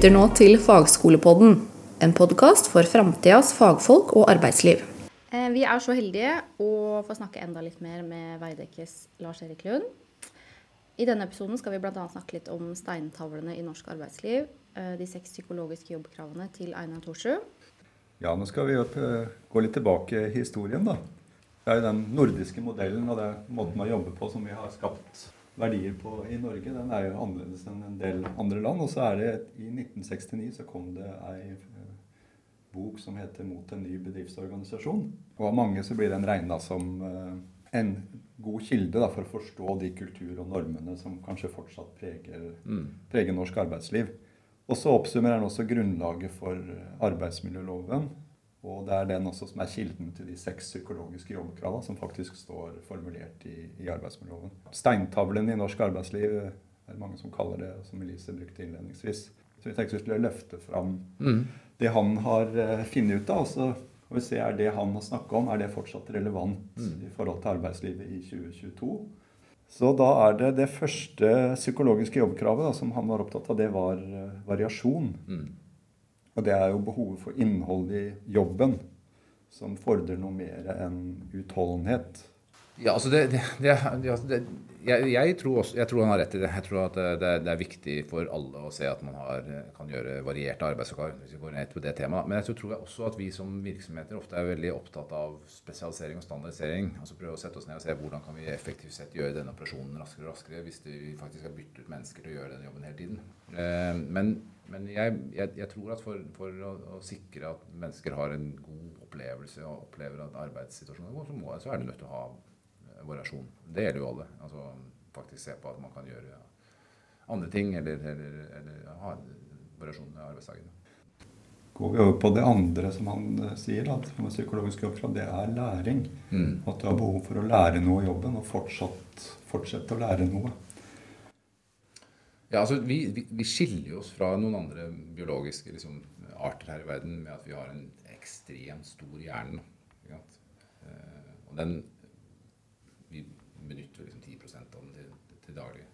lytter nå til Fagskolepodden, en podkast for framtidas fagfolk og arbeidsliv. Eh, vi er så heldige å få snakke enda litt mer med Veidekkes Lars-Erik Lund. I denne episoden skal vi bl.a. snakke litt om steintavlene i norsk arbeidsliv, eh, de seks psykologiske jobbkravene til Einar Thorsrud. Ja, nå skal vi eh, gå litt tilbake i historien, da. Det er jo den nordiske modellen og det måten å jobber på som vi har skapt verdier på i Norge, den er jo annerledes enn en del andre land. Og så er det i 1969 så kom det ei eh, bok som heter 'Mot en ny bedriftsorganisasjon'. Og av mange så blir den regna som eh, en god kilde da, for å forstå de kultur og normene som kanskje fortsatt preger, mm. preger norsk arbeidsliv. Og så oppsummerer den også grunnlaget for arbeidsmiljøloven og det er den også som er kilden til de seks psykologiske jobbkravene som faktisk står formulert i, i arbeidsmiljøloven. Steintavlen i norsk arbeidsliv er det mange som kaller det, som Elise brukte innledningsvis. Så vi tenkte vi skulle løfte fram mm. det han har uh, funnet ut av. og så må vi se er det han har snakka om, er det fortsatt relevant mm. i forhold til arbeidslivet i 2022. Så da er det det første psykologiske jobbkravet da, som han var opptatt av, det var uh, variasjon. Mm. Og det er jo behovet for innhold i jobben som fordrer noe mer enn utholdenhet. Ja, altså det, det, det, jeg, jeg, tror også, jeg, tror han har rett i det. Jeg tror at det, er viktig for alle å se at man har, kan gjøre varierte arbeidsoppgaver. hvis vi går ned på det temaet. Men jeg tror også at vi som virksomheter ofte er veldig opptatt av spesialisering og standardisering. altså Prøve å sette oss ned og se hvordan kan vi effektivt sett gjøre denne operasjonen raskere og raskere hvis vi faktisk har byttet ut mennesker til å gjøre denne jobben hele tiden. Eh, men men jeg, jeg, jeg, tror at for, for å, å, sikre at mennesker har en god opplevelse og opplever at arbeidssituasjonen er god, så, må, så er det nødt til å ha eh, variasjon. Det gjelder jo alle. Altså faktisk se på at man kan gjøre andre ting, eller, eller, eller ha variasjon i arbeidsdagen. Går vi over på det andre som han uh, sier, at psykologisk oppdrag, det er læring. Mm. At du har behov for å lære noe i jobben, og fortsatt, fortsette å lære noe. Ja, altså vi, vi, vi, skiller oss fra noen andre biologiske liksom, arter her i verden med at vi har en ekstremt stor hjerne. Eh, og den Vi benytter liksom 10 av den til, til daglig.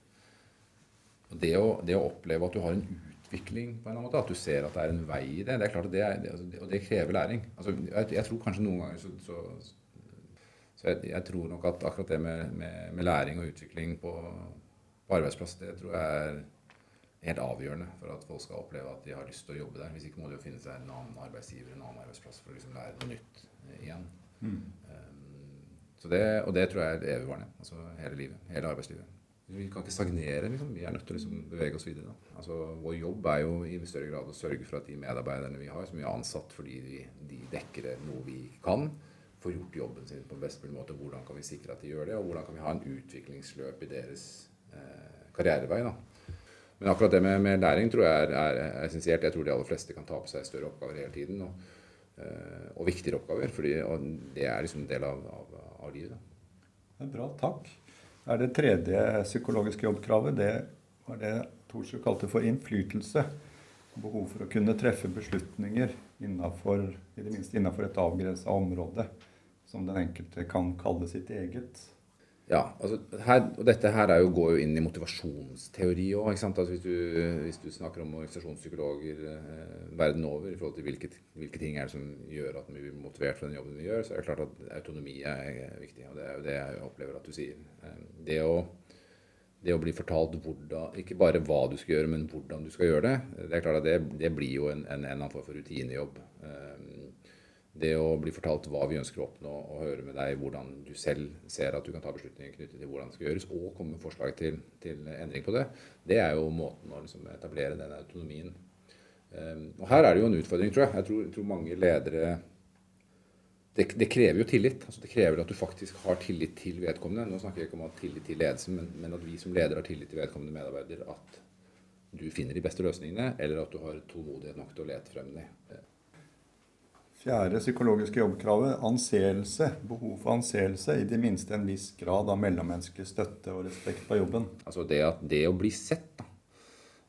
Og det å, det å, oppleve at du har en utvikling på en annen måte, at du ser at det er en vei i det, det er klart at det, er, det, altså, og det krever læring. Altså, jeg, jeg, tror kanskje noen ganger så, så, så jeg, jeg, tror nok at akkurat det med, med, med læring og utvikling på på arbeidsplass, det tror jeg er helt avgjørende for at folk skal oppleve at de har lyst til å jobbe der. Hvis ikke må de jo finne seg en annen arbeidsgiver, en annen arbeidsplass for å liksom lære noe nytt eh, igjen. Mm. Um, det, og det tror jeg er evigvarende. Altså hele livet. Hele arbeidslivet. Vi kan ikke stagnere. Liksom. Vi er nødt til å liksom bevege oss videre. Altså, vår jobb er jo i større grad å sørge for at de medarbeiderne vi har, som vi har ansatt fordi de, de dekker noe vi kan, får gjort jobben sin på best mulig måte. Hvordan kan vi sikre at de gjør det, og hvordan kan vi ha en utviklingsløp i deres karrierevei. Da. Men akkurat det med, med, læring tror jeg er, er essensielt. Jeg tror de aller fleste kan ta på seg større oppgaver hele tiden. Og, eh, og viktigere oppgaver. Fordi, det er liksom en del av, av, av livet. Da. Det er bra, takk. Er det tredje psykologiske jobbkravet det var det Thorsrud kalte for innflytelse. Behov for å kunne treffe beslutninger innenfor, i det minste innenfor et avgrensa område som den enkelte kan kalle sitt eget. Ja, altså her, og dette her jo, går jo inn i motivasjonsteori òg. Altså hvis, hvis, du snakker om organisasjonspsykologer eh, verden over i forhold til hvilke, hvilke, ting er det som gjør at vi blir motivert for den jobben vi gjør, så er det klart at autonomi er viktig. Og det er jo det jeg opplever at du sier. Eh, det å, det å bli fortalt hvordan, ikke bare hva du skal gjøre, men hvordan du skal gjøre det, det er klart at det, det blir jo en, en, en annen form for rutinejobb. Eh, det å bli fortalt hva vi ønsker å oppnå, og høre med deg hvordan du selv ser at du kan ta beslutninger knyttet til hvordan det skal gjøres, og komme med forslag til, til endring på det, det er jo måten å liksom etablere den autonomien. Um, og her er det jo en utfordring, tror jeg. Jeg tror, tror mange ledere det, det, krever jo tillit. altså Det krever at du faktisk har tillit til vedkommende. Nå snakker jeg ikke om at tillit til ledelsen, men, men at vi som leder har tillit til vedkommende medarbeider. At du finner de beste løsningene, eller at du har tålmodighet nok til å lete frem dem. Fjerde psykologiske jobbkravet anseelse. Behov for anseelse i det minste en viss grad av mellommenneskelig støtte og respekt på jobben. Altså det, at, det å bli sett, da.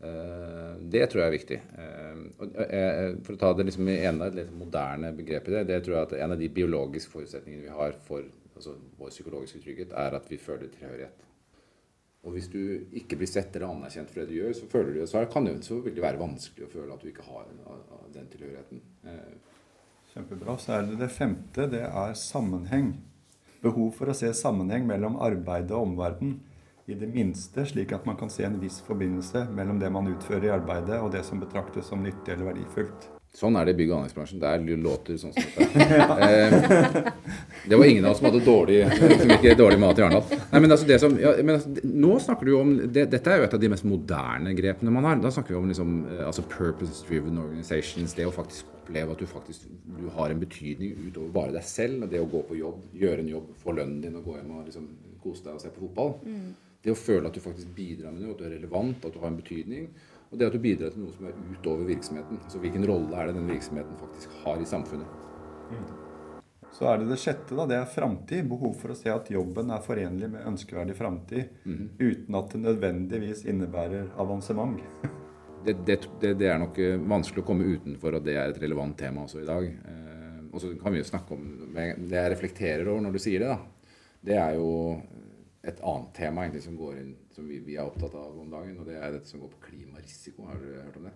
Eh, det tror jeg er viktig. Eh, eh, for å ta det liksom ene litt moderne begrep i det, det tror jeg at en av de biologiske forutsetningene vi har for altså vår psykologiske trygghet, er at vi føler tilhørighet. Og hvis du ikke blir sett eller anerkjent for det du gjør, så, føler du, så, kan det, så det være vanskelig å føle at du ikke har den tilhørigheten. Kjempebra. Så er det det femte. Det er sammenheng. Behov for å se sammenheng mellom arbeidet og omverdenen. I det minste slik at man kan se en viss forbindelse mellom det man utfører i arbeidet, og det som betraktes som nyttig eller verdifullt. Sånn er det i bygg- og anleggsbransjen. Det er låter sånn som dette. Eh, det var ingen av oss som hadde dårlig, som ikke dårlig mat i Arendal. Nei, men altså det som, ja, men altså, nå snakker du om det, Dette er jo et av de mest moderne grepene man har. Da snakker vi om liksom, eh, altså purpose-driven organizations. Det å faktisk oppleve at du faktisk du har en betydning utover bare deg selv. Det å gå på jobb, gjøre en jobb, få lønnen din og gå hjem og liksom kose deg og se på fotball. Mm. Det å føle at du faktisk bidrar med noe, at du er relevant, at du har en betydning. Og det at du bidrar til noe som er utover virksomheten. Altså hvilken rolle er det den virksomheten faktisk har i samfunnet. Mm. Så er det det sjette, da. Det er framtid. Behov for å se at jobben er forenlig med ønskeverdig framtid. Mm. Uten at det nødvendigvis innebærer avansement. det, det, det, det, er nok eh, vanskelig å komme utenfor at det er et relevant tema også i dag. Eh, og så kan vi jo snakke om Det jeg reflekterer over når du sier det, da, det er jo et annet tema egentlig som går inn, som vi, vi, er opptatt av om dagen, og det er dette som går på klimarisiko. Har dere hørt om det?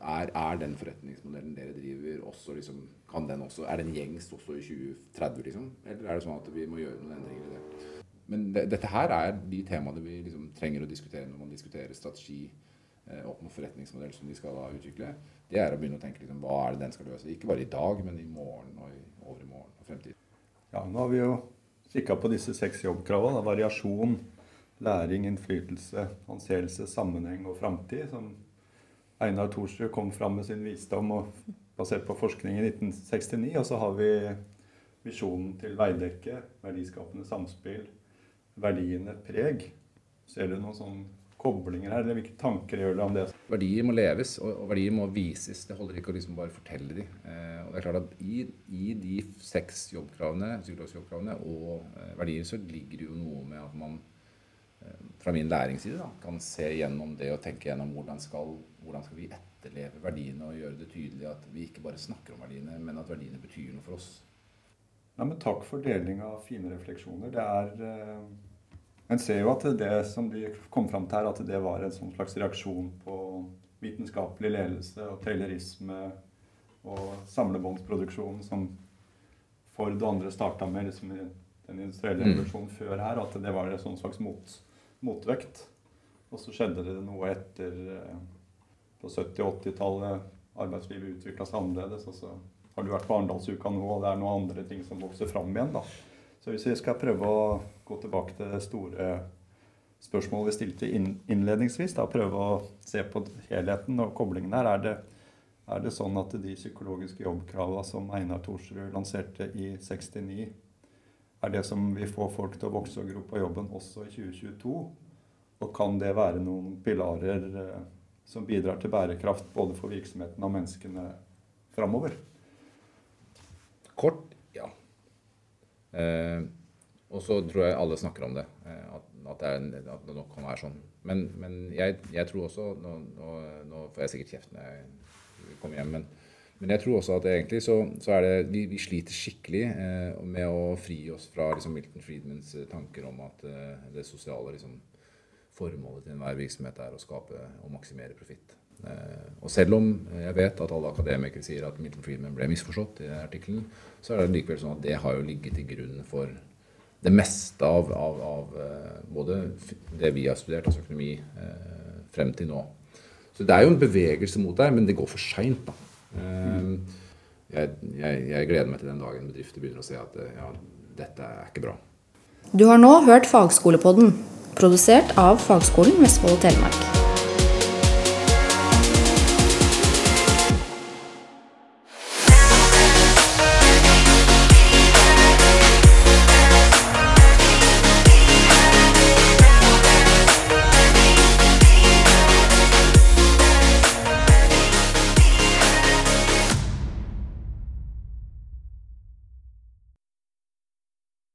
Er, er, den forretningsmodellen dere driver, også liksom, kan den også, er den gjengs også i 2030? liksom? Eller er det sånn at vi må gjøre noen endringer i det? Men det, dette her er de temaene vi liksom trenger å diskutere når man diskuterer strategi eh, opp mot forretningsmodell som de skal da utvikle. Det er å begynne å tenke liksom, hva er det den skal løse. Ikke bare i dag, men i morgen og i overmorgen og fremtiden. Ja, nå har vi jo kikka på disse seks jobbkravene. Variasjon, læring, innflytelse, anseelse, sammenheng og framtid. Som Einar Thorsrud kom fram med sin visdom og basert på forskning i 1969. Og så har vi visjonen til Veidekke, verdiskapende samspill, verdiene preg. Ser du noen sånn koblinger her, eller hvilke tanker gjør du om det? Verdier må leves, og verdier må vises. Det holder ikke å liksom bare fortelle dem. Eh, og det er klart at I, i de seks jobbkravene, psykologiske jobbkravene og eh, verdier så ligger det jo noe med at man fra min læringsside da, kan se gjennom det og tenke gjennom hvordan skal, hvordan skal vi etterleve verdiene og gjøre det tydelig at vi ikke bare snakker om verdiene, men at verdiene betyr noe for oss. Ja, men takk for deling av fine refleksjoner. Det er en ser jo at det som de kom fram til her, at det var en sånn slags reaksjon på vitenskapelig ledelse og taylorisme og samlebåndsproduksjon som Ford og andre starta med liksom, den industrielle revolusjonen mm. før her. At det var en sånn slags mot, motvekt. Og så skjedde det noe etter eh, På 70- og 80-tallet. Arbeidslivet utvikla seg annerledes. Og så har du vært på Arendalsuka nå, og det er noen andre ting som vokser fram igjen. da. Så hvis vi skal prøve å gå tilbake til det store spørsmålet vi stilte innledningsvis, da, prøve å se på helheten og koblingen her, er det, er det sånn at de psykologiske jobbkravene som Einar Thorsrud lanserte i 69, er det som vil få folk til å vokse og gro på jobben også i 2022? Og kan det være noen pilarer eh, som bidrar til bærekraft både for virksomheten og menneskene framover? Kort Eh, og så tror jeg alle snakker om det, eh, at, at, det, er, at, det, nok kan være sånn. Men, men jeg, jeg, tror også nå, nå, nå, får jeg sikkert kjeft når jeg kommer hjem, men, men jeg tror også at egentlig så, så er det vi, vi sliter skikkelig eh, med å fri oss fra liksom, Milton Friedmans eh, tanker om at eh, det sosiale liksom, formålet til enhver virksomhet er å skape og maksimere profitt. Eh, og selv om jeg vet at alle akademikere sier at Milton Friedman ble misforstått i artikkelen, så er det likevel sånn at det har jo ligget til grunn for det meste av, av, av eh, både det vi har studert, altså økonomi, eh, frem til nå. Så det er jo en bevegelse mot der, men det går for seint. Jeg, jeg, jeg, gleder meg til den dagen bedrifter begynner å se at ja, dette er ikke bra. Du har nå hørt Fagskolepodden, produsert av Fagskolen Vestfold og Telemark.